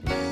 Bye.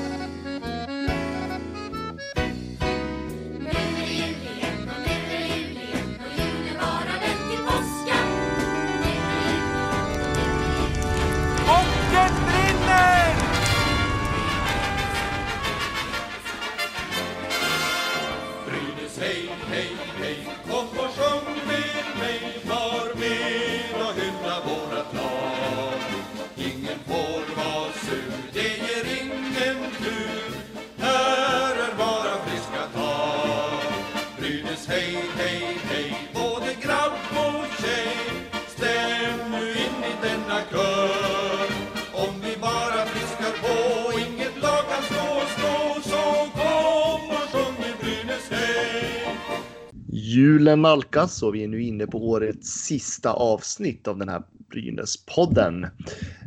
Nalkas och vi är nu inne på årets sista avsnitt av den här Brynäs-podden.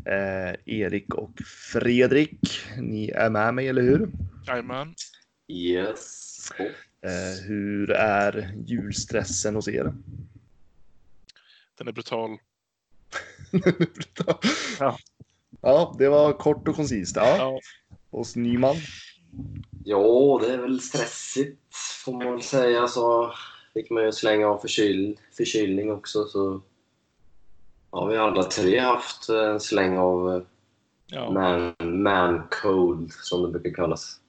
Eh, Erik och Fredrik, ni är med mig, eller hur? Jajamän. Yes. Eh, hur är julstressen hos er? Den är brutal. ja. ja, det var kort och koncist. Ja. Ja. Hos Nyman? Ja, det är väl stressigt får man väl säga. Så fick man ju slänga av förkyl, förkylning också. Så har vi alla tre haft en släng av eh, Ja. man, man cold som det brukar kallas.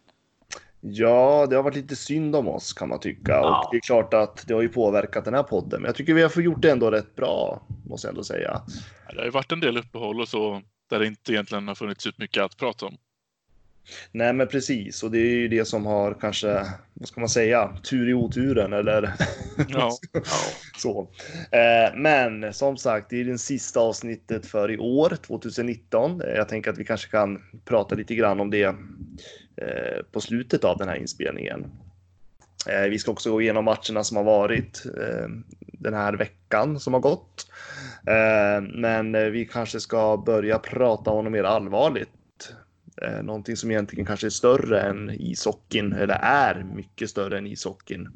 Ja, det har varit lite synd om oss kan man tycka. Ja. Och det är klart att det har ju påverkat den här podden. Men jag tycker vi har fått gjort det ändå rätt bra, måste jag ändå säga. Det har ju varit en del uppehåll och så där det inte egentligen har funnits ut mycket att prata om. Nej, men precis. Och det är ju det som har kanske, vad ska man säga, tur i oturen eller Ja. så. Eh, men som sagt, det är det sista avsnittet för i år, 2019. Eh, Jag tänker att vi kanske kan prata lite grann om det eh, på slutet av den här inspelningen. Vi ska också gå igenom matcherna som har varit den här veckan som har gått. Men vi kanske ska börja prata om något mer allvarligt. Eh, någonting som egentligen kanske är större än ishockeyn, eller är mycket större än ishockeyn.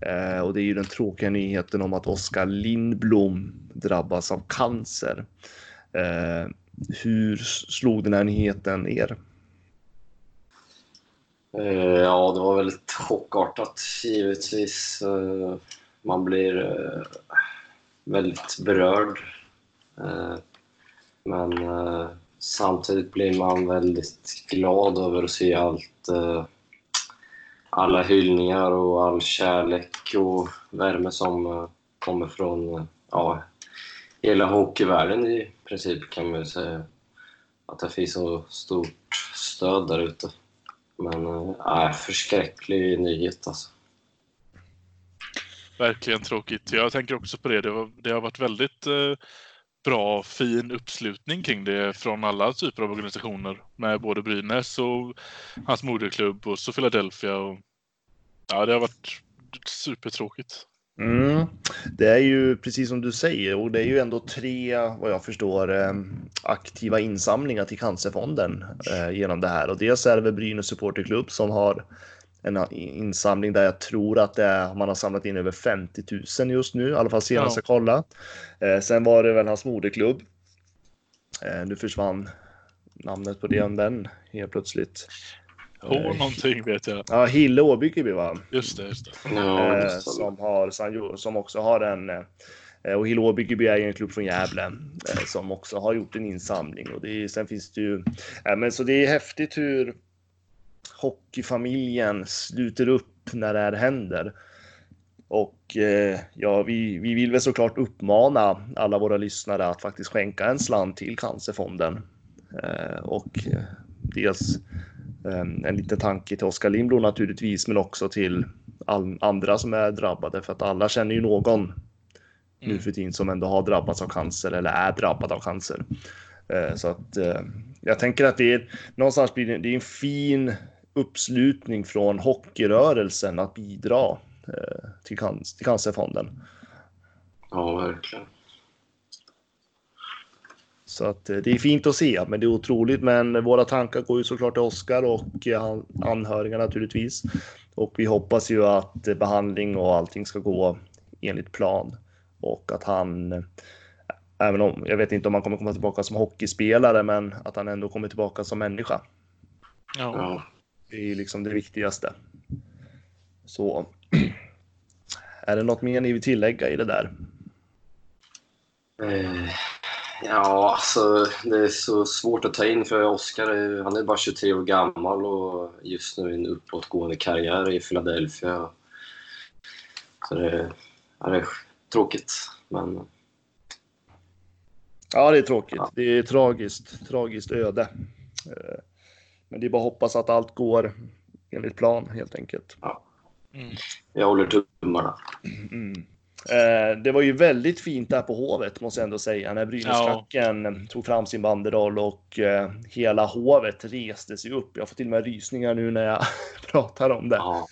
Eh, och det är ju den tråkiga nyheten om att Oskar Lindblom drabbas av cancer. Eh, hur slog den här nyheten er? Eh, ja, det var väldigt chockartat givetvis. Eh, man blir eh, väldigt berörd. Men samtidigt blir man väldigt glad över att se allt, eh, alla hyllningar och all kärlek och värme som eh, kommer från eh, ja, hela hockeyvärlden i princip kan man ju säga. Att det finns så stort stöd där ute. Men äh, förskräcklig nyhet alltså. Verkligen tråkigt. Jag tänker också på det. Det, var, det har varit väldigt eh, bra, fin uppslutning kring det från alla typer av organisationer. Med både Brynäs och hans moderklubb och så Philadelphia. Och, ja, det har varit supertråkigt. Mm. Det är ju precis som du säger och det är ju ändå tre, vad jag förstår, eh, aktiva insamlingar till Cancerfonden eh, genom det här. Och dels är det väl Brynäs Supporterklubb som har en insamling där jag tror att det är, man har samlat in över 50 000 just nu, i alla fall senast Ja. jag kollade. Eh, sen var det väl hans moderklubb. Eh, nu försvann namnet på om den helt plötsligt. H någonting vet jag. Ja, Hille Åbygeby va? Just det, just det. Ja, eh, just det. som, har, som- också har en eh, och Hillå Byggeby är ju en klubb från Gävle eh, som också har gjort en insamling och det är, sen finns det ju. Eh, men så det är häftigt hur hockeyfamiljen sluter upp när det här händer. Och eh, ja, vi, vi vill väl såklart uppmana alla våra lyssnare att faktiskt skänka en slant till Cancerfonden. Eh, och eh, dels eh, en liten tanke till Oskar Lindblom naturligtvis, men också till all, andra som är drabbade för att alla känner ju någon nu Mm. för tiden som ändå har drabbats av cancer eller är drabbad av cancer. Så att jag tänker att det är någonstans blir det, det är en fin uppslutning från hockeyrörelsen att bidra eh, till, can, till Cancerfonden. Ja, verkligen. Så att eh, det är fint att se, men det är otroligt. Men våra tankar går ju såklart till Oskar och eh, anhöriga naturligtvis. Och vi hoppas ju att eh, behandling och allting ska gå enligt plan och att han, även om jag vet inte om han kommer komma tillbaka som hockeyspelare, men att han ändå kommer tillbaka som människa. Ja. Det är liksom det viktigaste. Så. Är det något mer ni vill tillägga i det där? Eh, Ja, alltså det är så svårt att ta in för Oskar han är bara 23 år gammal och just nu i en uppåtgående karriär i Philadelphia. Så det, ja, det är tråkigt, men Ja, det är tråkigt. Ja. Det är tragiskt, tragiskt öde. Men det är bara att hoppas att allt går enligt plan helt enkelt. Mm. jag håller tummarna. Mm. Eh, Det var ju väldigt fint där på Hovet måste jag ändå säga när Brynäsklacken tog fram sin banderoll och eh, hela Hovet reste sig upp. Jag får till och med rysningar nu när jag pratar om det. Ja,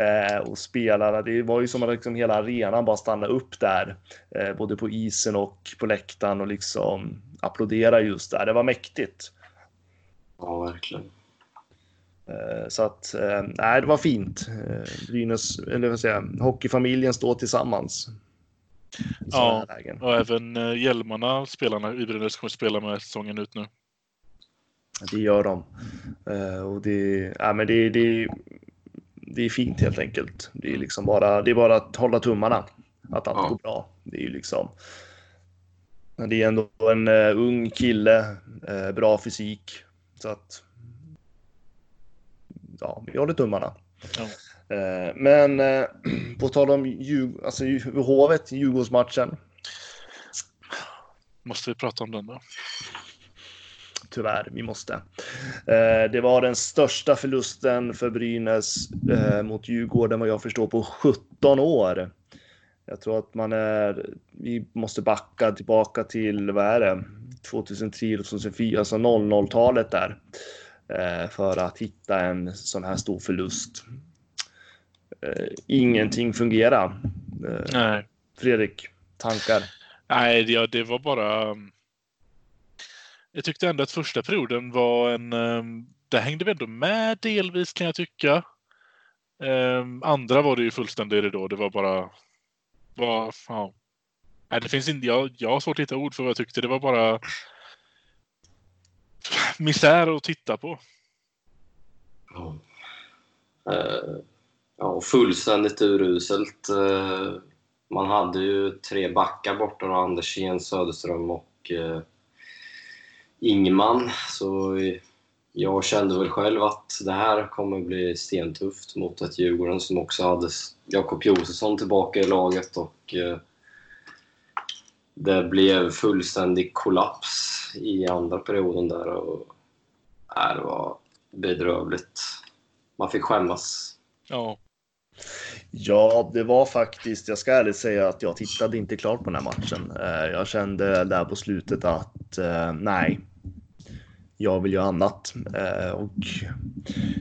Eh, och spelarna, det var ju som att liksom hela arenan bara stannade upp där. Eh, både på isen och på läktaren och liksom applådera just där. Det var mäktigt. ja verkligen. Eh, så att, eh, nej, det var fint. Eh, Brynäs, eller vad säger jag, hockeyfamiljen står tillsammans. Ja. Och även hjälmarna spelarna i Brynäs kommer spela med säsongen ut nu. Det gör de. Och det, ja, men det, det, det är fint helt enkelt. Det är liksom bara, det är bara att hålla tummarna. Att allt Ja. går bra. Det är ju liksom. Men det är ändå en ung kille, bra fysik. Så att. Ja, vi håller tummarna. Ja. Eh, men eh, på tal om Djurg- alltså, Hovet, Djurgårdsmatchen. Måste vi prata om den då? Tyvärr, vi måste. Eh, det var den största förlusten för Brynäs mot Djurgården vad jag förstår på 17 år. Jag tror att man är, vi måste backa tillbaka till, vad är det, 2003, 2004, alltså 00-talet där. Eh, för att hitta en sån här stor förlust. Eh, ingenting fungerar. Eh, Nej. Fredrik, tankar? Nej, det, ja, det var bara... um, Jag tyckte ändå att första perioden var en... um, Där hängde vi ändå med delvis kan jag tycka. Um, andra var det ju fullständig ridå. Det var bara... Var, ja. Nej, det finns inte... Jag, jag har svårt att hitta ord för vad jag tyckte. Det var bara... Misär att titta på. Ja. Uh, ja, fullständigt uruselt. Uh, man hade ju tre backar borta, då, Andersén, Söderström och uh, Ingman. Så jag kände väl själv att det här kommer bli stentufft mot ett Djurgården som också hade Jakob Josefsson tillbaka i laget och uh, det blev fullständig kollaps i andra perioden där och äh, det var bedrövligt. Man fick skämmas. Ja. Ja, det var faktiskt, jag ska ärligt säga att jag tittade inte klart på den här matchen. Eh, Jag kände där på slutet att eh, nej, jag vill göra annat. Eh, Och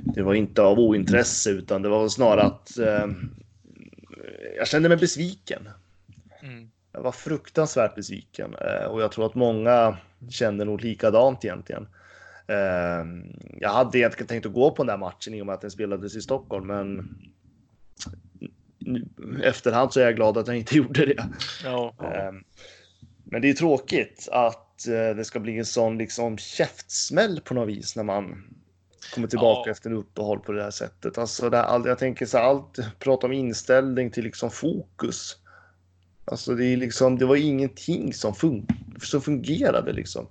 det var inte av ointresse utan det var snarare att jag kände mig besviken. Mm. Jag var fruktansvärt besviken eh, och jag tror att många kände nog likadant egentligen. Eh, Jag hade egentligen tänkt att gå på den där matchen i och med att den spelades i Stockholm, men efterhand så är jag glad att jag inte gjorde det. Ja. Eh, Men det är tråkigt att eh, det ska bli en sån liksom käftsmäll på något vis när man kommer tillbaka Ja. efter en uppehåll på det här sättet. Alltså det, all, jag tänker så här, allt prata om inställning till liksom fokus. Alltså det är liksom, det var ingenting som, fun som fungerade liksom.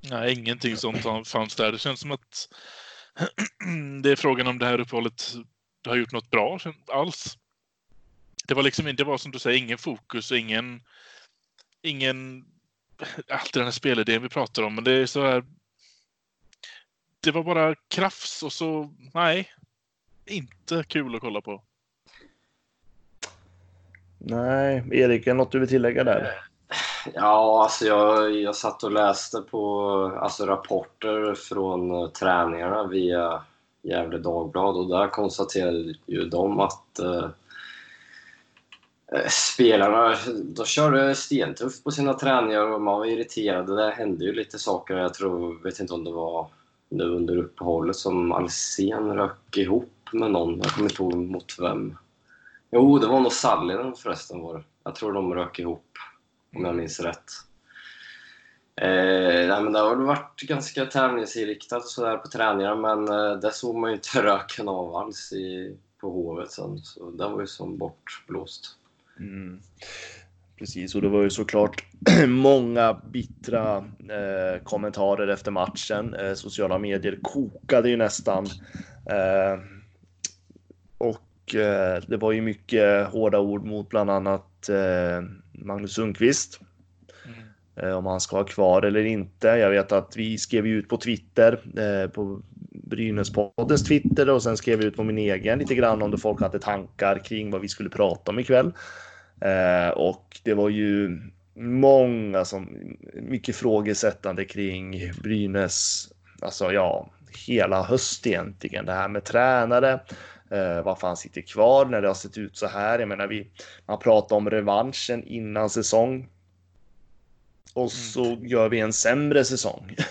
Nej, ingenting sånt fanns där. Det känns som att det är frågan om det här uppehållet har gjort något bra alls. Det var liksom inte, det var som du säger, ingen fokus, ingen, ingen, allt den här spelidén vi pratar om, men det är så här. Det var bara krafs och så, nej, inte kul att kolla på. Nej, Erik, är det något du vill tillägga där? Ja, alltså jag, jag satt och läste på alltså rapporter från träningarna via Gefle Dagblad och där konstaterade ju de att eh, eh, spelarna de körde stentufft på sina träningar och man var irriterad. Det hände ju lite saker. Jag tror, vet inte om det var nu under uppehållet som Alsen rök ihop med någon. Jag kommer inte ihåg mot vem. Jo, det var nog Sallinen förresten var det. Jag tror de rök ihop om jag minns rätt. Eh, nej, men det har väl varit ganska tävlingsinriktat sådär på träningarna, men eh, det såg man ju inte röken av alls i, på Hovet sen. Så det var ju som bortblåst. Mm. Precis, och det var ju såklart många bittra eh, kommentarer efter matchen. Eh, sociala medier kokade ju nästan. Eh, det var ju mycket hårda ord mot bland annat eh, Magnus Sundqvist. Mm. om han ska vara kvar eller inte. Jag vet att vi skrev ut på Twitter, på Brynäspoddens Twitter och sen skrev vi ut på min egen lite grann om det folk hade tankar kring vad vi skulle prata om ikväll. Eh, och det var ju många som, mycket frågesättande kring Brynäs, alltså ja, hela höst egentligen. Det här med tränare, eh, varför han sitter kvar när det har sett ut så här. Jag menar, vi, man pratar om revanschen innan säsong. Och så mm. gör vi en sämre säsong.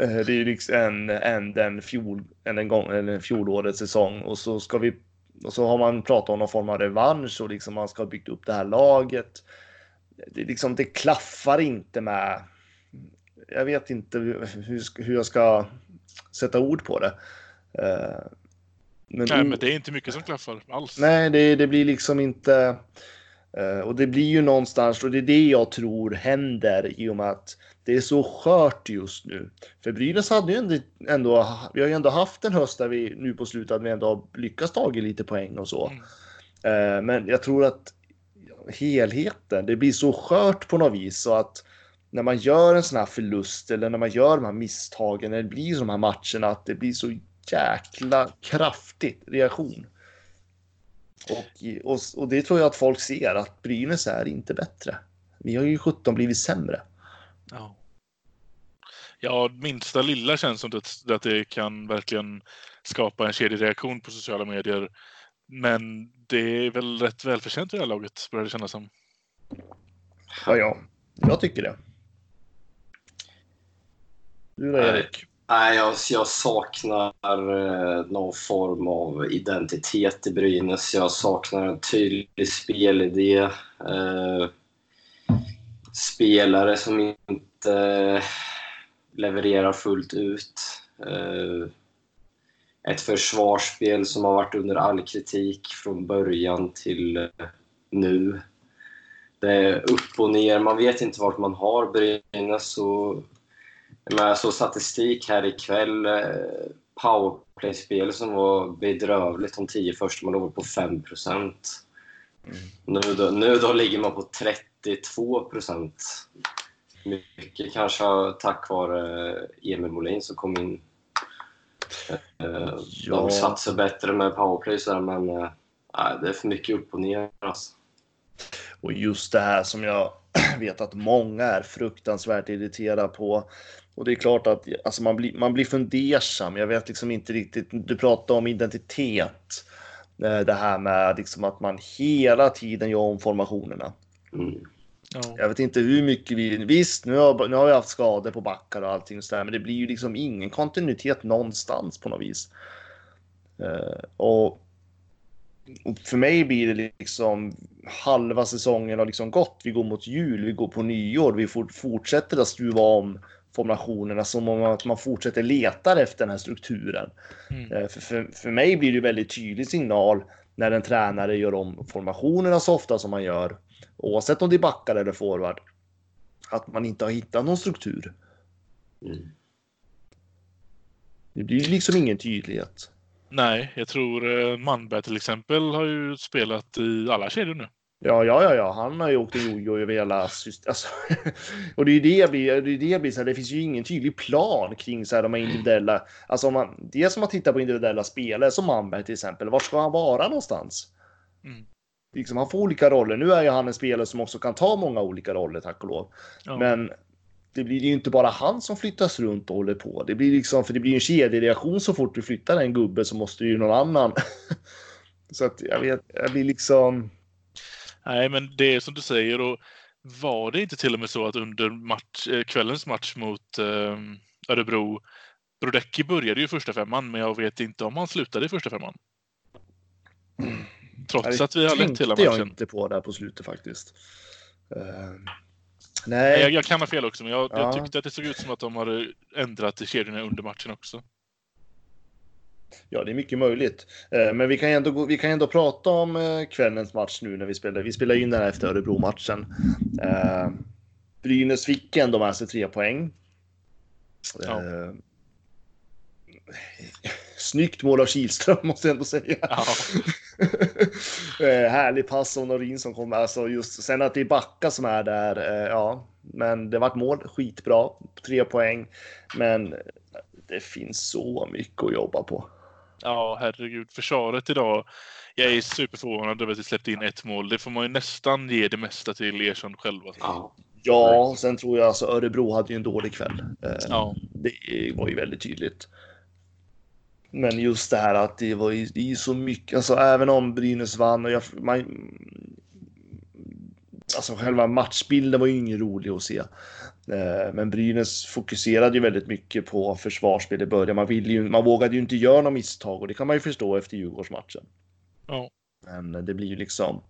Eh, det är ju liksom en, en, den fjol, en, en, gång, en fjolårets säsong och så ska vi och så har man pratat om någon form av revansch och liksom man ska ha byggt upp det här laget. Det, liksom, det klaffar inte med... Jag vet inte hur, hur jag ska sätta ord på det. Uh, men nej, men det är inte mycket som klaffar alls. Nej, det, det blir liksom inte... Uh, och det blir ju någonstans, och det är det jag tror händer i och med att det är så skört just nu. För Brynäs hade ju ändå, ändå, vi har ju ändå haft en höst där vi nu på slutet vi ändå har lyckats ta lite poäng och så. Mm. Uh, men jag tror att helheten, det blir så skört på något vis så att när man gör en sån här förlust eller när man gör de här misstagen, när det blir de här matcherna, att det blir så jäkla kraftigt reaktion. Och, och, och, det tror jag att folk ser, att Brynäs är inte bättre. Vi har ju 17 blivit sämre. Ja. Ja, minsta lilla känns som att, att det kan verkligen skapa en kedjereaktion på sociala medier. Men det är väl rätt välförtjänt i det här laget, börjar det kännas som. Ja, ja. Jag tycker det. Du då, Erik? Nej, jag, jag saknar eh, någon form av identitet i Brynäs. Jag saknar en tydlig spelidé. Eh, spelare som inte levererar fullt ut. Eh, ett försvarsspel som har varit under all kritik från början till eh, nu. Det är upp och ner. Man vet inte vart man har Brynäs. Och, jag såg statistik här ikväll. Eh, powerplay-spel som var bedrövligt. De tio första man låg på 5 procent. Mm. Nu, då, nu då ligger man på 30 82 procent. Mycket kanske tack vare Emil Molin som kom in. Eh, ja. De satsar bättre med powerplay så men äh, det är för mycket upp och ner. Alltså. Och just det här som jag vet att många är fruktansvärt irriterade på. Och det är klart att alltså man, blir, man blir fundersam. Jag vet liksom inte riktigt. Du pratar om identitet. Eh, det här med liksom att man hela tiden gör om formationerna. Mm. Ja. Jag vet inte hur mycket vi... Visst, nu har, nu har vi haft skador på backar och allting så där, men det blir ju liksom ingen kontinuitet någonstans på något vis. Uh, och, och, för mig blir det liksom halva säsongen har liksom gått. Vi går mot jul, vi går på nyår, vi for, fortsätter att stuva om formationerna som om att man fortsätter leta efter den här strukturen. Mm. Uh, för, för, för mig blir det väldigt tydlig signal när en tränare gör om formationerna så ofta som man gör oavsett om det är backar eller forward, att man inte har hittat någon struktur. Mm. Det blir liksom ingen tydlighet. Nej, jag tror eh, Manberg till exempel har ju spelat i alla kedjor nu. Ja, ja, ja, ja. han har ju åkt jojo över hela. Alltså, och det är ju det jag blir, det, är det, blir så här, det finns ju ingen tydlig plan kring så här, de här individuella, alltså om man, det som man tittar på individuella spelare som Manberg till exempel, var ska han vara någonstans? Mm liksom, han får olika roller. Nu är ju han en spelare som också kan ta många olika roller, tack och lov. Ja. Men det blir ju inte bara han som flyttas runt och håller på. Det blir liksom, för det blir en kedjereaktion så fort du flyttar en gubbe så måste ju någon annan. så att jag vet, jag blir liksom... Nej, men det är som du säger och var det inte till och med så att under match, eh, kvällens match mot eh, Örebro Brodecki började ju första femman, men jag vet inte om han slutade i första femman. Mm. Trots att vi har lett hela matchen. Det jag inte på där på slutet faktiskt. Uh, Nej, jag, jag kan ha fel också, men jag, Ja. jag tyckte att det såg ut som att de hade ändrat i kedjorna under matchen också. Ja, det är mycket möjligt. Eh, Men vi kan ändå, vi kan ändå prata om eh, kvällens match nu när vi spelar. Vi spelar in den här efter Örebro-matchen. Eh, Brynäs fick ändå med sig tre poäng. Ja. Snyggt mål av Kihlström måste jag ändå säga. Ja. härlig pass av Norin som kommer. Alltså just sen att det är Backa som är där. Ja, men det vart mål. Skitbra. Tre poäng. Men det finns så mycket att jobba på. Ja, herregud. Försvaret idag. Jag är superförvånad över att vi släppte in ett mål. Det får man ju nästan ge det mesta till Ersson själva. Ja. Ja, sen tror jag alltså Örebro hade ju en dålig kväll. Eh, Ja, Det var ju väldigt tydligt. Men just det här att det var ju, det är så mycket, alltså även om Brynäs vann och jag, man, alltså själva matchbilden var ju ingen rolig att se. Eh, Men Brynäs fokuserade ju väldigt mycket på försvarsspel i början. Man, ville ju, man vågade ju inte göra några misstag och det kan man ju förstå efter Djurgårdsmatchen. ja. Men det blir ju liksom.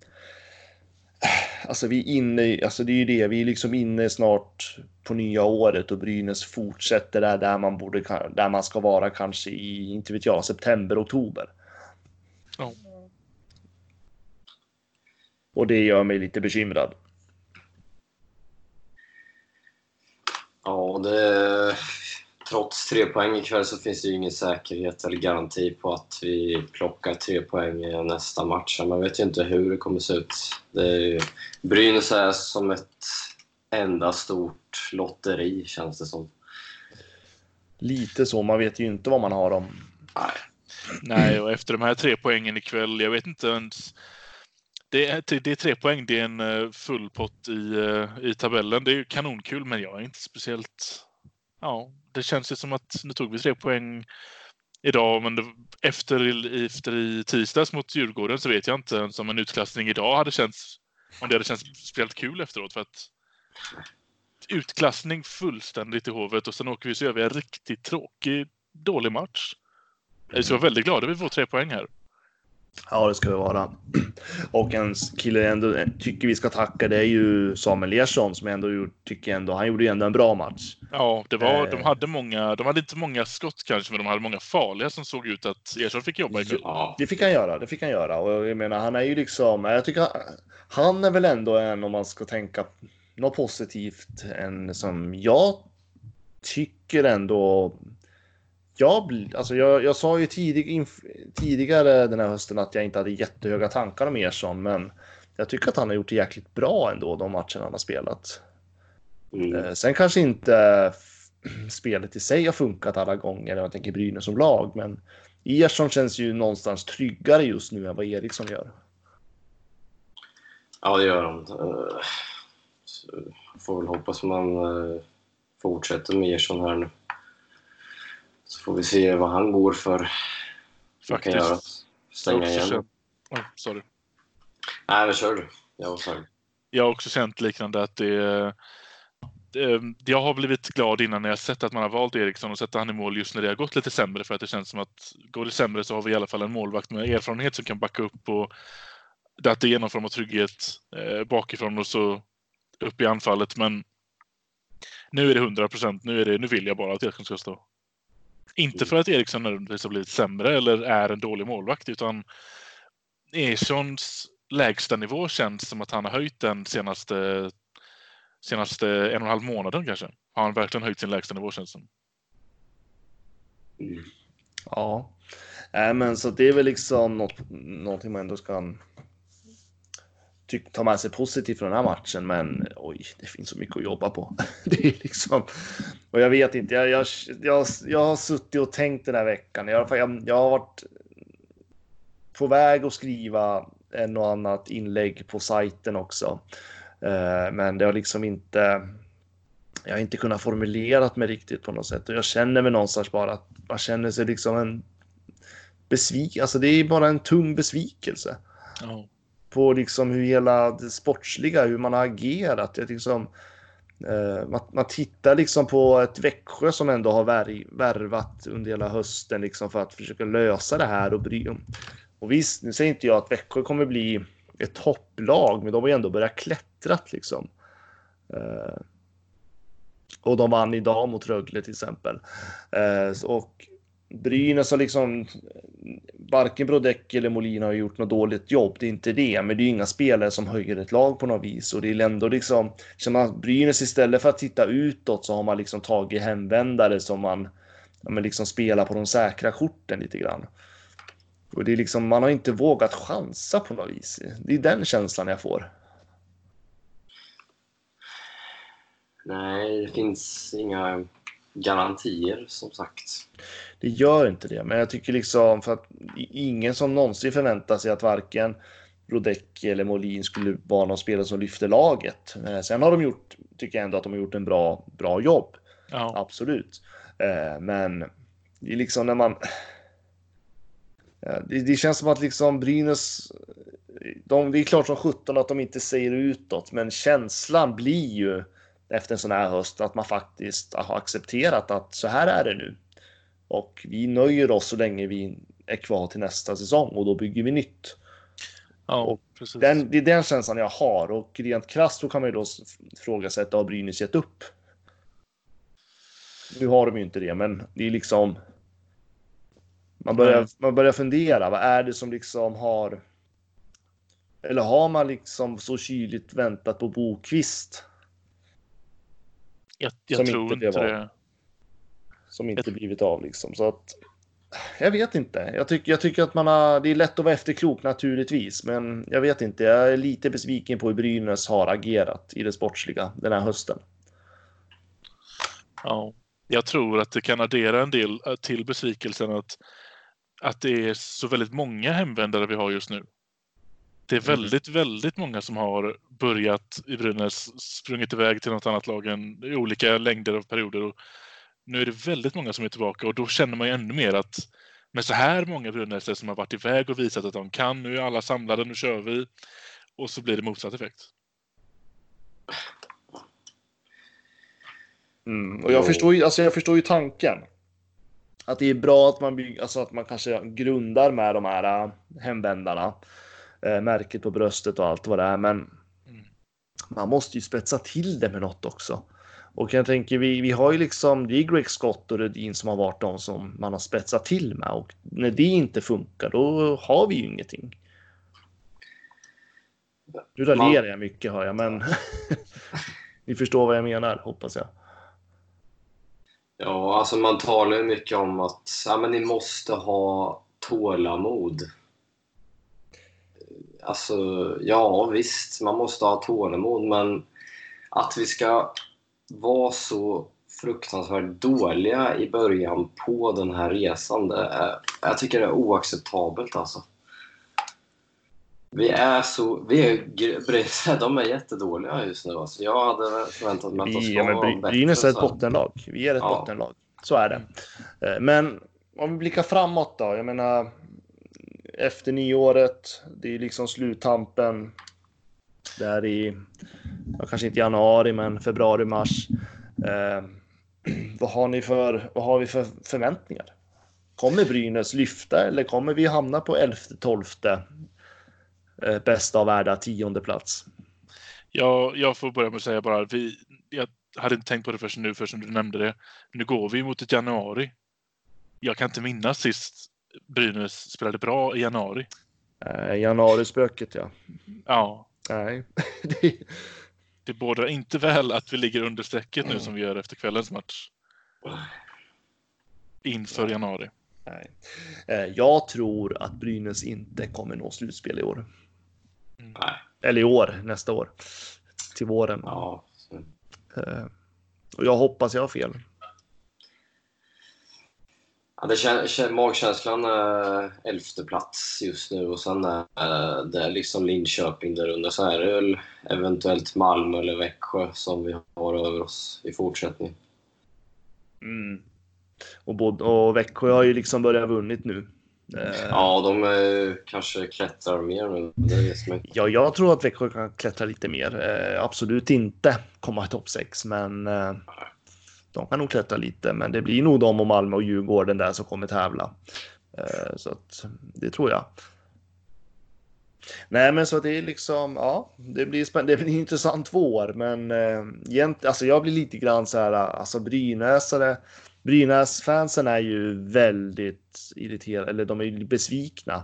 Alltså vi är inne, alltså det är ju det, vi är liksom inne snart på nya året och Brynäs fortsätter där, där man borde, där man ska vara kanske i, inte vet jag, september, oktober. Ja. Och det gör mig lite bekymrad. Ja, det, trots tre poäng ikväll så finns det ju ingen säkerhet eller garanti på att vi plockar tre poäng i nästa match. Man vet ju inte hur det kommer se ut. Det är, Brynäs är som ett enda stort lotteri, känns det som. Lite så, man vet ju inte vad man har om. Nej. Nej, och efter de här tre poängen ikväll, jag vet inte ens. Det är, det är tre poäng, det är en eh, full pott i, eh, i tabellen. Det är ju kanonkul, men jag är inte speciellt... Ja, det känns ju som att nu tog vi tre poäng idag, men det, efter, i- efter i tisdags mot Djurgården så vet jag inte ens om en utklassning idag hade känts... Om det hade känts speciellt kul efteråt, för att utklassning fullständigt i hovet och sen åker vi så gör vi en riktigt tråkig, dålig match. Jag är väldigt glad att vi får tre poäng här. Ja, det ska det vara. Och en kille jag ändå tycker vi ska tacka det är ju Samuel Ersson som ändå gjort, tycker ändå, han gjorde ju ändå en bra match. Ja, det var, Eh. de hade många, de hade inte många skott kanske, men de hade många farliga som såg ut att Ersson fick jobba ikväll. Ja. Det fick han göra, det fick han göra. Och jag menar, han är ju liksom, jag tycker han, han är väl ändå en, om man ska tänka något positivt, en som jag tycker ändå jag, alltså jag, jag sa ju tidig, tidigare den här hösten att jag inte hade jättehöga tankar om Ersson, men jag tycker att han har gjort det jäkligt bra ändå de matcherna han har spelat. Mm. Eh, Sen kanske inte spelet i sig har funkat alla gånger, jag tänker Brynäs som lag, men Ersson känns ju någonstans tryggare just nu än vad Eriksson gör. Ja, det gör han. Eh, Får väl hoppas man eh, fortsätter med Ersson här nu. Så får vi se vad han går för. Vad kan göra. Faktiskt. Stänga igen. känt- Oh, sorry. Nej, men kör du. Jag var färdig. Jag har också känt liknande att det, det jag har blivit glad innan när jag sett att man har valt Eriksson och sätta han i mål just när det har gått lite sämre för att det känns som att går det sämre så har vi i alla fall en målvakt med erfarenhet som kan backa upp och att det ger någon form av trygghet eh, bakifrån och så upp i anfallet. Men nu är det 100 procent. Nu, är det- nu vill jag bara att Eriksson ska stå. Inte för att Eriksson nödvändigtvis har blivit sämre eller är en dålig målvakt utan Erikssons lägsta nivå känns som att han har höjt den senaste, senaste en och en halv månaden kanske. Har han verkligen höjt sin lägsta nivå känns det som. Mm. Ja, äh, men så det är väl liksom något, någonting man ändå ska tyck, ta med sig positivt från den här matchen. Men oj, det finns så mycket att jobba på. Det är liksom, och jag vet inte, jag, jag, jag, jag har suttit och tänkt den här veckan. Jag, jag, jag har varit på väg att skriva en och annat inlägg på sajten också. Eh, men det har liksom inte jag har inte kunnat formulera mig riktigt på något sätt och jag känner mig någonstans bara att man känner sig liksom en besvikelse. Alltså det är bara en tung besvikelse Oh på liksom hur hela det sportsliga, hur man har agerat. Jag liksom, eh, man, man tittar liksom på ett Växjö som ändå har vär, värvat under hela hösten liksom för att försöka lösa det här och bry Och visst, nu säger inte jag att Växjö kommer bli ett topplag, men de har ju ändå börjat klättrat liksom. Eh, och de vann idag mot Rögle till exempel. Eh, och Brynäs har liksom varken Brodecki eller Molina har gjort något dåligt jobb. Det är inte det, men det är inga spelare som höjer ett lag på något vis och det är ändå liksom som att Brynäs istället för att titta utåt så har man liksom tagit hemvändare som man ja, men liksom spelar på de säkra korten lite grann. Och det är liksom man har inte vågat chansa på något vis. Det är den känslan jag får. Nej, det finns inga garantier som sagt. Det gör inte det, men jag tycker liksom för att ingen som någonsin förväntar sig att varken Brodecki eller Molin skulle vara någon spelare som lyfter laget. Eh, sen har de gjort, tycker jag ändå att de har gjort en bra, bra jobb. Ja. Absolut. Eh, men det är liksom när man... Det, det känns som att liksom Brynäs... De, det är klart som sjutton att de inte säger utåt, men känslan blir ju efter en sån här höst att man faktiskt har accepterat att så här är det nu. Och vi nöjer oss så länge vi är kvar till nästa säsong och då bygger vi nytt. Ja, precis. Den, det är den känslan jag har och rent krasst så kan man ju då fråga sig har Brynäs gett upp? Nu har de ju inte det, men det är liksom. Man börjar, man börjar fundera. Vad är det som liksom har? Eller har man liksom så kyligt väntat på Bokvist jag jag som tror inte det var. det. som inte blivit av liksom så att. Jag vet inte. Jag tycker, jag tycker att man har. Det är lätt att vara efterklok naturligtvis, men jag vet inte. Jag är lite besviken på hur Brynäs har agerat i det sportsliga den här hösten. Ja. Jag tror att det kan addera en del eh, till besvikelsen att, att det är så väldigt många hemvändare vi har just nu. Det är Mm. väldigt, väldigt många som har börjat i Brynäs, sprungit iväg till något annat lag än, i olika längder av perioder. Och nu är det väldigt många som är tillbaka och då känner man ju ännu mer att med så här många Brynäsare som har varit iväg och visat att de kan, nu är alla samlade, nu kör vi. Och så blir det motsatt effekt. Mm. Och jag förstår, ju, alltså jag förstår ju tanken. Att det är bra att man, bygger, alltså att man kanske grundar med de här äh, hemvändarna. Äh, märket på bröstet och allt vad det är. Men Mm. man måste ju spetsa till det med något också. Och jag tänker, vi, vi har ju liksom, det är Greg Scott och Rudin som har varit de som man har spetsat till med. Och när det inte funkar, då har vi ju ingenting. Nu raljerar jag mycket hör jag, men ni förstår vad jag menar, hoppas jag. Ja, alltså man talar ju mycket om att ja, men ni måste ha tålamod. Alltså, ja visst, man måste ha tålamod, men att vi ska vara så fruktansvärt dåliga i början på den här resan, det är, jag tycker det är oacceptabelt alltså. Vi är så... Vi är, de är jättedåliga just nu. Alltså. Jag hade förväntat mig att de ja, men vara bättre. Brynäs är ett bottenlag. Vi är ett Ja. bottenlag. Så är det. Eh, Men om vi blickar framåt då. Jag menar, efter nyåret, det är liksom sluttampen. Där i, ja, kanske inte januari, men februari, mars. Eh, vad har ni för, vad har vi för förväntningar? Kommer Brynäs lyfta eller kommer vi hamna på 11, 12, eh, bästa av värda tionde plats? Jag, jag får börja med att säga bara, vi, jag hade inte tänkt på det förrän nu, förrän du nämnde det. Nu går vi mot ett januari. Jag kan inte minnas sist Brynäs spelade bra i januari. Eh, januari-spöket, ja. Ja, Nej. det, det bådar inte väl att vi ligger under strecket nu som vi gör efter kvällens match. Inför januari. nej. Eh, Jag tror att Brynäs inte kommer nå slutspel i år. Nej. Eller i år, nästa år. Till våren. Ja. Eh, Och jag hoppas jag har fel. Ja, det kän, kän, magkänslan är elfte plats just nu och sen är det liksom Linköping där under. Så är det väl eventuellt Malmö eller Växjö som vi har över oss i fortsättning. Mm. Och, både, och Växjö har ju liksom börjat vunnit nu. Eh, Ja, de är, kanske klättrar mer nu. Ja, jag tror att Växjö kan klättra lite mer. Eh, absolut inte komma i topp 6, men eh, de kan nog klättra lite. Men det blir nog de och Malmö och Djurgården där som kommer tävla. Eh, så att det tror jag. Nej, men så det är liksom, ja, det blir spänn- Det blir intressant vår, men eh, alltså jag blir lite grann så här, alltså Brynäsare, Brynäs-fansen är ju väldigt irriterade, eller de är ju besvikna.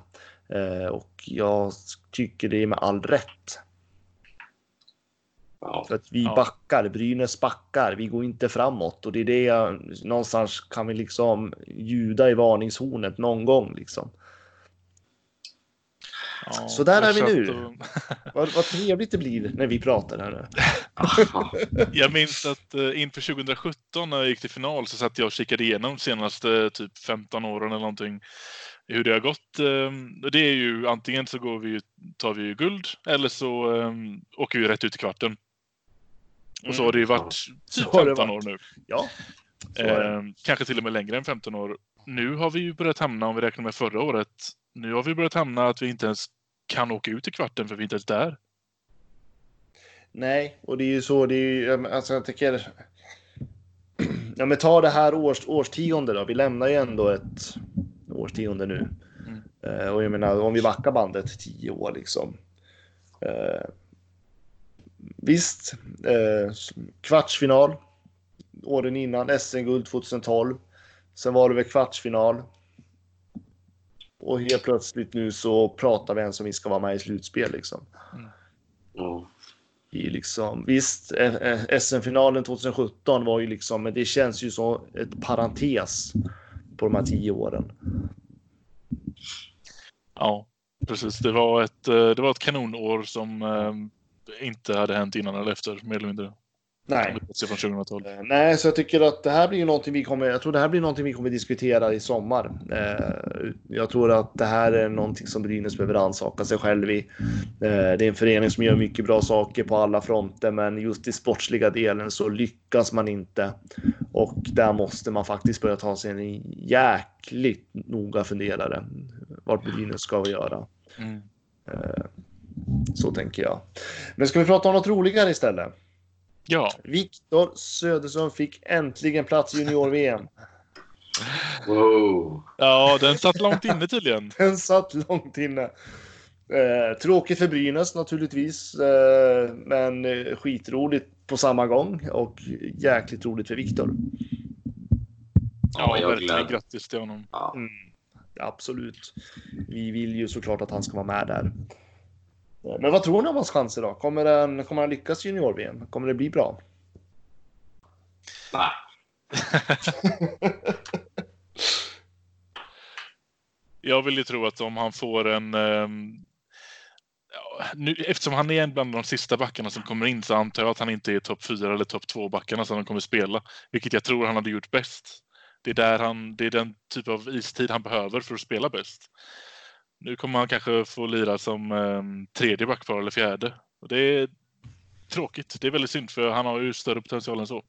Eh, och jag tycker det är med all rätt. Ja. För att vi Ja. backar, Brynäs backar, vi går inte framåt och det är det jag, någonstans kan vi liksom ljuda i varningshornet någon gång liksom. Ja, Så där är vi nu. och- Vad, vad trevligt det blir när vi pratar här nu. Jag minns att eh, inför 2017 när jag gick till final så satt jag och kikade igenom de senaste typ 15 åren eller någonting. Hur det har gått. eh, och Det är ju antingen så går vi, tar vi ju guld eller så eh, åker vi rätt ut i kvarten. Och så har det ju varit typ Så har det 15 år varit. nu. Ja. Eh, kanske till och med längre än 15 år. Nu har vi ju börjat hamna, om vi räknar med förra året, nu har vi börjat hamna att vi inte ens kan åka ut i kvarten för vi är inte ens där. Nej, och det är ju så. Det är ju, alltså jag tycker. Ja, men ta det här års, årstionde då. Vi lämnar ju ändå ett årtionde nu. Mm. Eh, och jag menar, om vi backar bandet tio år liksom. Eh, visst, eh, kvartsfinal åren innan SM-guld 2012. Sen var det väl kvartsfinal. Och helt plötsligt nu så pratar vi ens om vi ska vara med i slutspel liksom. Ja. I liksom, visst, eh, eh, SM-finalen 2017 var ju liksom, men det känns ju som ett parentes på de här tio åren. Ja, precis. Det var ett, eh, det var ett kanonår som eh, inte hade hänt innan eller efter, mer eller mindre. Nej. Från 2012. Eh, Nej, så jag tycker att det här blir någonting vi kommer, jag tror det här blir någonting vi kommer diskutera i sommar. Eh, Jag tror att det här är någonting som Brynäs behöver ansaka sig själv i. Eh, Det är en förening som gör mycket bra saker på alla fronter, men just i sportsliga delen så lyckas man inte. Och där måste man faktiskt börja ta sig en jäkligt noga funderare vart Brynäs ska göra. Mm. Så tänker jag. Men ska vi prata om något roligare istället? Ja, Viktor Söderström fick äntligen plats i junior-VM. Wow. ja, den satt långt inne tydligen. Den satt långt inne. Eh, tråkigt för Brynäs naturligtvis, eh, men eh, skitroligt på samma gång och jäkligt roligt för Viktor. Ja, jag verkligen. Grattis till honom. Ja. Mm, absolut. Vi vill ju såklart att han ska vara med där. Eh, Men vad tror ni om hans chanser då? Kommer han, kommer han lyckas i junior-VM? Kommer det bli bra? Nej. Jag vill ju tro att om han får en... ja, nu, eftersom han är en bland de sista backarna som kommer in så antar jag att han inte är topp fyra eller topp två backarna som han kommer spela. Vilket jag tror han hade gjort bäst. Det är, där han, det är den typ av istid han behöver för att spela bäst. Nu kommer han kanske få lira som um, tredje backpar eller fjärde. Och det är tråkigt. Det är väldigt synd för han har ju större potential än så.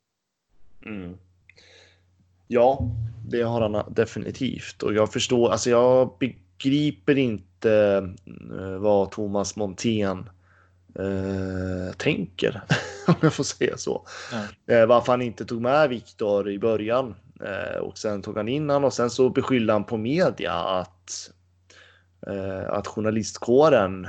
Mm. Ja, det har han definitivt. Och jag förstår, alltså jag begriper inte eh, vad Thomas Montén eh, tänker, om jag får säga så. Eh, varför han inte tog med Viktor i början eh, och sen tog han in han och sen så beskyllde han på media att eh, att journalistkåren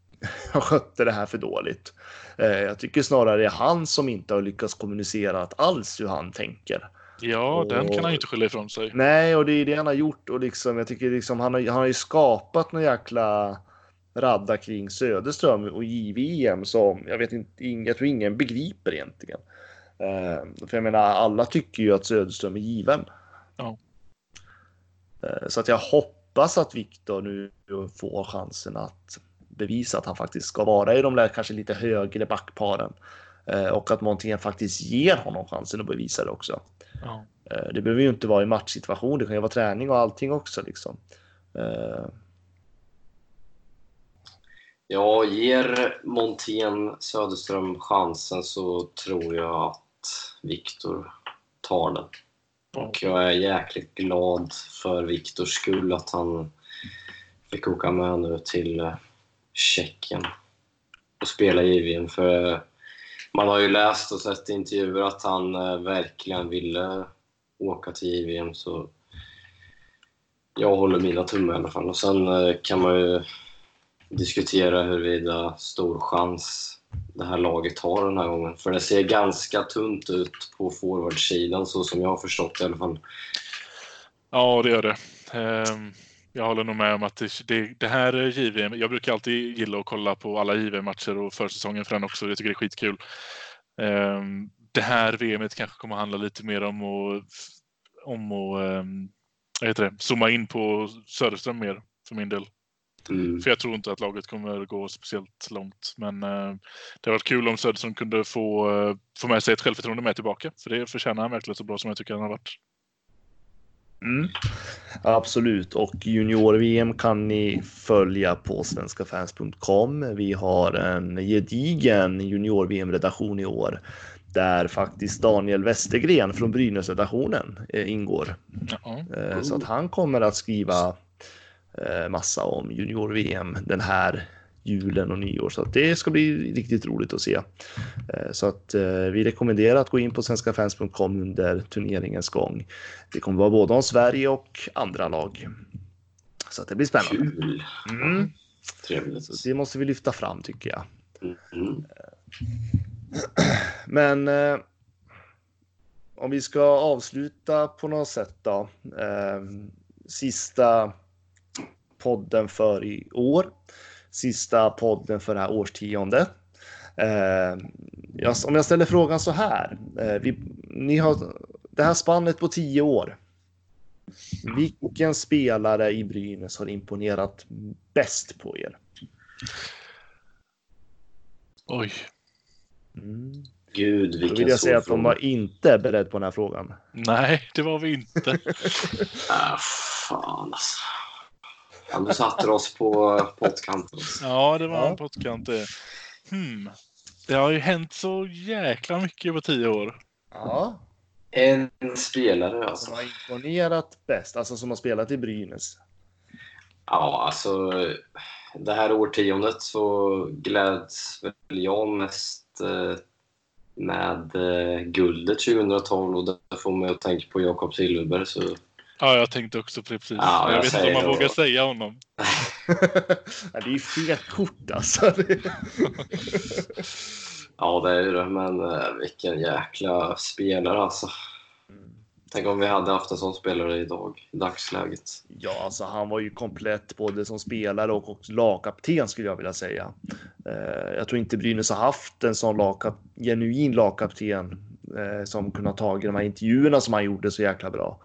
skötte det här för dåligt. Eh, jag tycker snarare det är han som inte har lyckats kommunicera alls hur han tänker. Ja, den kan Och- han ju inte skylla ifrån sig. Nej, och det är det han har gjort och liksom jag tycker liksom han har, han har ju skapat någon jäkla radda kring Söderström och JVM som jag vet inte, jag tror ingen begriper egentligen. Eh, för jag menar, alla tycker ju att Söderström är given. Ja. Eh, så att jag hoppas att Viktor nu får chansen att bevisa att han faktiskt ska vara i de där kanske lite högre backparen. Eh, och att Montén faktiskt ger honom chansen att bevisa det också. Ja. Eh, Det behöver ju inte vara i matchsituation, det kan ju vara träning och allting också liksom. Eh, Ja, ger Montén Söderström chansen så tror jag att Viktor tar den. Och jag är jäkligt glad för Viktors skull att han fick åka med nu till eh, Tjeckien och spela i VM. För eh, man har ju läst och sett i intervjuer att han eh, verkligen ville åka till JVM så jag håller mina tummar i alla fall. Och sen kan man ju diskutera huruvida stor chans det här laget har den här gången. För det ser ganska tunt ut på forwardsidan så som jag har förstått det i alla fall. Ja, det gör det. Ehm, jag håller nog med om att det, det, här JVM. Jag brukar alltid gilla att kolla på alla JVM-matcher och försäsongen för den också. Jag tycker det är skitkul. Ehm, det här VMet kanske kommer att handla lite mer om att, om att ehm, vad heter det, zooma in på Söderström mer för min del. Mm. För jag tror inte att laget kommer gå speciellt långt. Men eh, det har varit kul om Söderström kunde få, eh, få med sig ett självförtroende med tillbaka. För det förtjänar han verkligen så bra som jag tycker han har varit. Mm. Absolut, och junior-VM kan ni följa på svenskafans.com. Vi har en gedigen junior-VM-redaktion i år där faktiskt Daniel Westergren från Brynäs-redaktionen eh, ingår. Eh, Så att han kommer att skriva massa om junior-VM den här julen och nyår. Så det ska bli riktigt roligt att se. Eh, Så att eh, vi rekommenderar att gå in på svenskafans.com under turneringens gång. Det kommer vara både om Sverige och andra lag. Så att det blir spännande. Kul! Mm. Trevligt. Så det måste vi lyfta fram tycker jag. Mm. Men eh, om vi ska avsluta på något sätt då. Eh, sista podden för i år. Sista podden för det här årtiondet. Eh, jag, om jag ställer frågan så här. Eh, vi, ni har det här spannet på tio år. Vilken spelare i Brynäs har imponerat bäst på er? Oj. Mm. Gud, Då vilken vill jag säga att de var inte beredd på den här frågan. Nej, det var vi inte. Ah, fan alltså. Ja, du satte oss på pottkanten. Ja, det var Ja. en pottkant det. Hmm. Det har ju hänt så jäkla mycket på tio år. Ja. En spelare Som alltså. har imponerat bäst, alltså som har spelat i Brynäs. Ja, alltså det här årtiondet så gläds väl jag mest eh, med eh, guldet 2012 och det får mig att tänka på Jakob Silfverberg. Så Ja, jag tänkte också precis. Ja, jag jag vet inte om man då- vågar säga honom. ja, det är ju fel kort alltså. ja, det är ju det. Men eh, vilken jäkla spelare alltså. Tänk om vi hade haft en sån spelare idag, i dagsläget. Ja, alltså han var ju komplett både som spelare och också lagkapten skulle jag vilja säga. Eh, jag tror inte Brynäs har haft en sån lagkap genuin lagkapten eh, som kunnat ta de här intervjuerna som han gjorde så jäkla bra.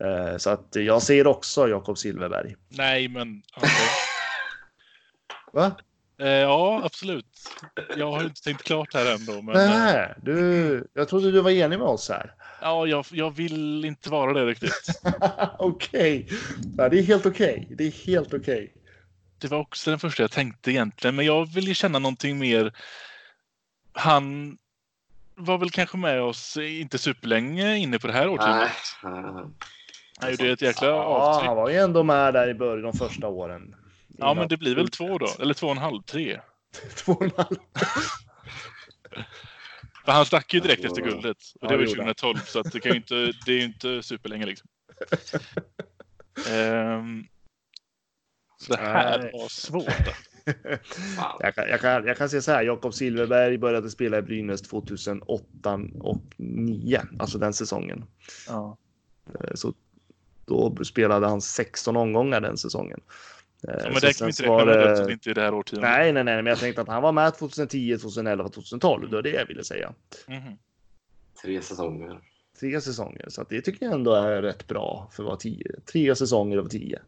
Eh, så att jag säger också Jakob Silverberg. Nej, men... okej. Va? Eh, ja, absolut. Jag har inte tänkt klart här ändå. Men, eh, Nej, du, jag trodde du var enig med oss här. ja, jag, jag vill inte vara det riktigt. okej, ja, det är helt okej. Det är helt okej. Det var också den första jag tänkte egentligen, men jag vill ju känna någonting mer. Han var väl kanske med oss inte superlänge inne på det här årtiondet. Han gjorde ett jäkla Ja, avtryck. han var ju ändå med där i början de första åren. Ja, men det blir väl två då? Eller två och en halv, tre? Två och en halv. För han stack ju direkt Ja, efter det guldet. Och Ja, det var det ju gjorde han. 2012, så att det, kan ju inte, det är ju inte superlänge liksom. Ehm, så det här Nej. var svårt. Fan. Jag kan, jag, kan, jag kan säga så här, Jakob Silverberg började spela i Brynäs 2008 och 2009, alltså den säsongen. Ja. Eh, Så då spelade han 16 omgångar den säsongen. Eh, Ja, så men det kan vi inte så räkna med det- eftersom det inte är det här årtiondet. Nej, nej, nej, men jag tänkte att han var med 2010, 2011, 2012. Det var det jag ville säga. Mhm. Tre säsonger. Tre säsonger, så att det tycker jag ändå är rätt bra för att vara tio. Tre säsonger av tio.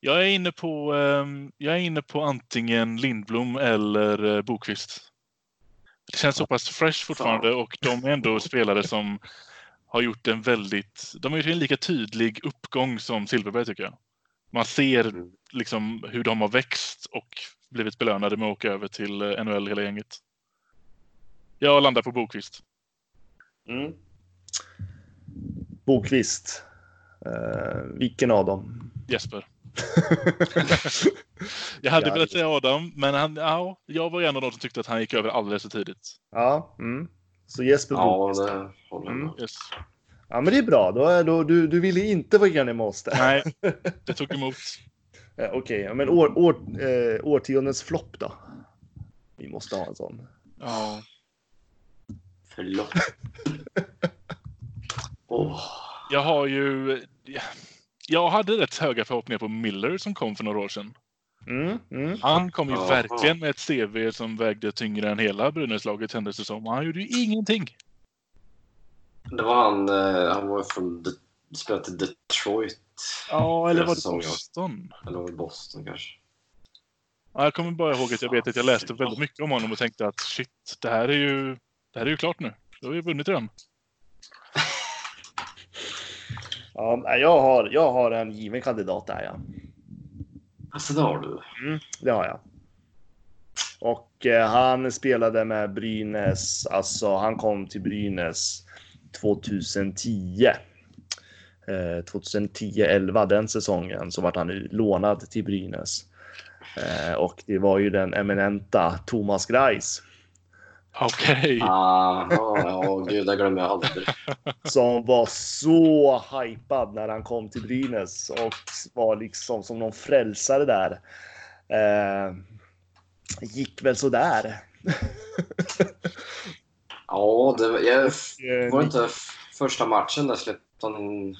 Jag är inne på, ehm, jag är inne på antingen Lindblom eller uh, Bokvist. Det känns så pass fresh fortfarande och de är ändå spelare som har gjort en väldigt, de har gjort en lika tydlig uppgång som Silverberg tycker jag. Man ser Mm. liksom hur de har växt och blivit belönade med att åka över till eh, NHL hela gänget. Jag landar på Bokvist. Mm. Bokvist. Eh, vilken av dem? Jesper. Jag hade Ja, velat säga Adam, men han, ja, jag var en av de som tyckte att han gick över alldeles för tidigt. ja, mm. Så Jesper Ja, Bokvist. det håller. Mm. Yes. Ja, men det är bra. Då är, då, du, du ville inte vara enig med oss där. Nej, det tog emot. Okej, ja, men år, år, eh, årtiondets flopp då? Vi måste ha en sån. Ja. Förlåt. Åh, Jag har ju... Jag hade rätt höga förhoppningar på Miller som kom för några år sedan. Mm, mm. Han kom ju Jaha. verkligen med ett CV som vägde tyngre än hela Brynäslaget kändes det som. Han gjorde ju ingenting. Det var han, eh, han var från De- spelade Detroit. Ja, eller var det. Boston? Eller var det Boston kanske? Ja, jag kommer bara ihåg att jag vet att jag läste väldigt mycket om honom och tänkte att shit, det här är ju, det här är ju klart nu. Då har vi vunnit redan. Ja, jag, har, jag har en given kandidat där, ja. Alltså det har du. Mm, det har jag. Och eh, han spelade med Brynäs, alltså han kom till Brynäs 2010. Eh, 2010-11, den säsongen, så vart han lånad till Brynäs. Eh, och det var ju den eminenta Thomas Greis Okej. Ah, ja, ja, gud, det glömmer jag aldrig. som var så hypad när han kom till Brynäs och var liksom som någon frälsare där. Eh, gick väl sådär. Ja, det var, jag, Eh, var inte första matchen där släppte han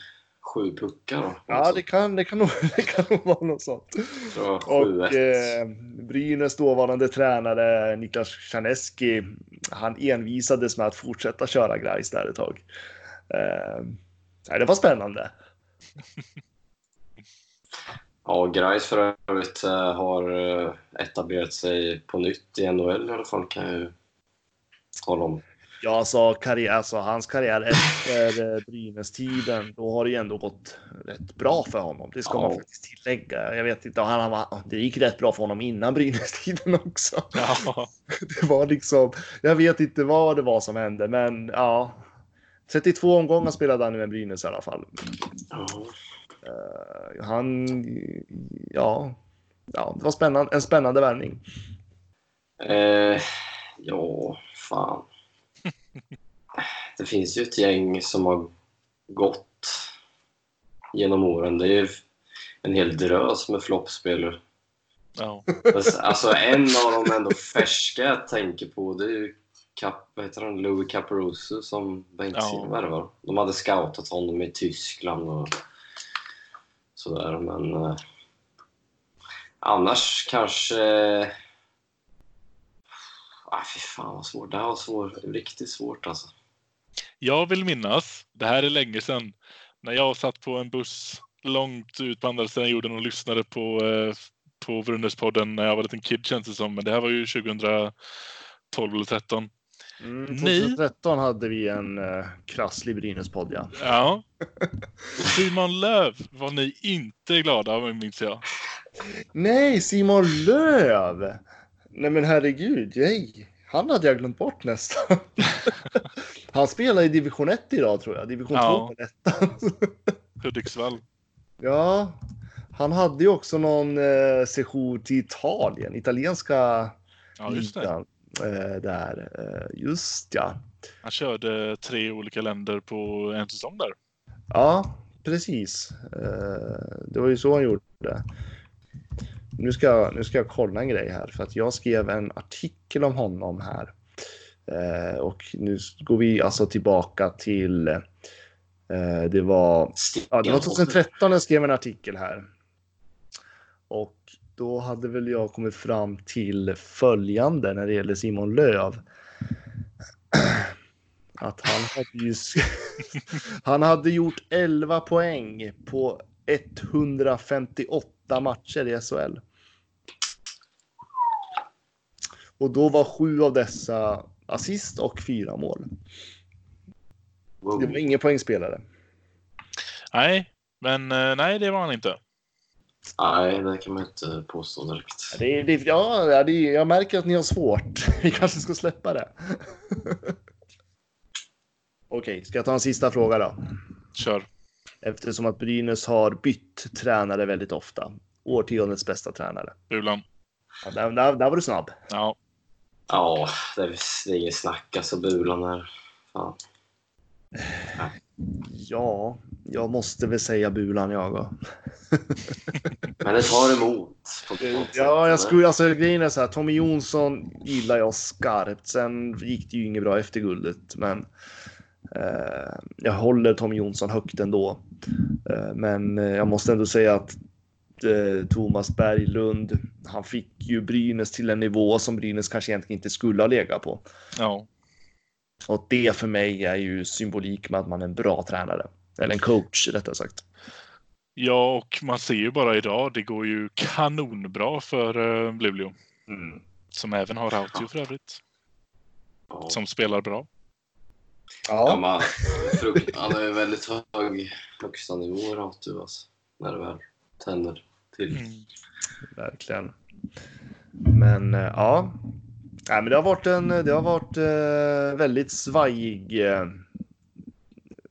sju puckar? Då? Ja, det kan, det, kan nog, det kan nog vara något sånt. Så Och 7-1. eh, Brynäs dåvarande tränare Niklas Czarneski, han envisades med att fortsätta köra grejs där ett tag. Eh, det var spännande. Ja, Grais för övrigt eh, har eh, etablerat sig på nytt i NHL i alla fall kan jag ju tala om. Ja, alltså, karriär, alltså hans karriär efter eh, Brynäs-tiden, då har det ju ändå gått rätt bra för honom. Det ska Ja. man faktiskt tillägga. Jag vet inte, han, han, det gick rätt bra för honom innan Brynäs-tiden också. Ja. Det var liksom, jag vet inte vad det var som hände, men ja. 32 omgångar spelade han med Brynäs i alla fall. Ja. Eh, han, ja, ja, det var spännande, en spännande värvning. Eh, ja, fan. Det finns ju ett gäng som har gått genom åren. Det är ju en hel drös med floppspelare. ja. Alltså en av de ändå färska jag tänker på det är ju Cap, vad heter han? Louis Caparoso som Bengtzien Ja. värvade. De hade scoutat honom i Tyskland och sådär men eh, annars kanske fy fan vad svårt. Det här var svår, riktigt svårt alltså. Jag vill minnas, det här är länge sedan, när jag satt på en buss långt ut på andra sidan jorden och lyssnade på, eh, på Brynäspodden när jag var liten kid känns det som. Men det här var ju 2012 eller 13. Mm, Ni- 2013 hade vi en uh, krasslig Brynäs-podd, ja. Ja. Simon Löv var ni inte glada av minns jag. Nej, Simon Löv! Nej men herregud, nej. Han hade jag glömt bort nästan. Han spelar i division 1 idag tror jag, division Ja. 2 ettan. Hudiksvall. Ja, han hade ju också någon eh, session till Italien, italienska Ja, just det. ligan. Eh, där, eh, just ja. Han körde tre olika länder på en säsong där. Ja, precis. Eh, det var ju så han gjorde. Nu ska, jag, nu ska jag kolla en grej här för att jag skrev en artikel om honom här. Eh, och nu går vi alltså tillbaka till eh, det var Ja, det var 2013 jag skrev en artikel här. Och då hade väl jag kommit fram till följande när det gäller Simon Löv. Att han hade ju han hade gjort 11 poäng på 158 matcher i SHL. Och då var sju av dessa assist och fyra mål. Det var ingen poängspelare. Nej, men eh, nej, det var han inte. Nej, det kan man inte påstå direkt. Det, det, ja, det, jag märker att ni har svårt. Vi kanske ska släppa det. Okej, ska jag ta en sista fråga då? Kör. Eftersom att Brynäs har bytt tränare väldigt ofta. Årtiondets bästa tränare. Bulan. Ja, där, där, där var du snabb. Ja. Ja, det är, det är inget snack alltså. Bulan här. Fan. Ja, jag måste väl säga Bulan jag då. Men det tar emot. Ja, jag skulle, alltså grejen är så här, Tommy Jonsson gillar jag skarpt. Sen gick det ju inget bra efter guldet, men eh, jag håller Tommy Jonsson högt ändå. Eh, men eh, jag måste ändå säga att eh, Thomas Berglund, han fick ju Brynäs till en nivå som Brynäs kanske egentligen inte skulle ha legat på. Ja. Och det för mig är ju symbolik med att man är en bra tränare. Eller en coach rättare sagt. ja, och man ser ju bara idag, det går ju kanonbra för uh, Luleå. Som även har Rautio för övrigt. Ja. Som spelar bra. Ja, Ja, man, frukt, han har ju väldigt hög högsta nivå Ratu alltså. När det väl tänder till. Mm. verkligen. Men eh, ja, Nej, men det har varit en det har varit eh, väldigt svajig eh,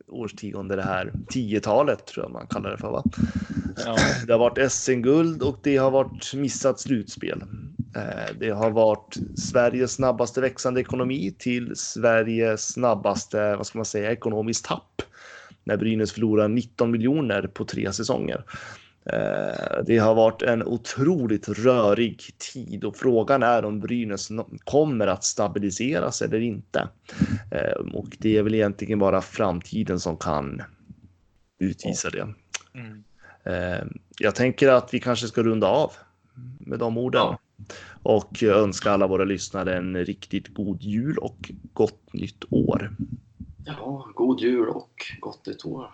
årtionde det här. 10-talet tror jag man kallar det för va? Ja. Det har varit SM-guld och det har varit missat slutspel. Eh, Det har varit Sveriges snabbaste växande ekonomi till Sveriges snabbaste, vad ska man säga, ekonomiskt tapp. När Brynäs förlorar 19 miljoner på tre säsonger. Eh, Det har varit en otroligt rörig tid och frågan är om Brynäs kommer att stabiliseras eller inte. Eh, Och det är väl egentligen bara framtiden som kan utvisa det. Mm. Eh, Jag tänker att vi kanske ska runda av med de orden. Ja. Och önska alla våra lyssnare en riktigt god jul och gott nytt år. Ja, god jul och gott nytt år.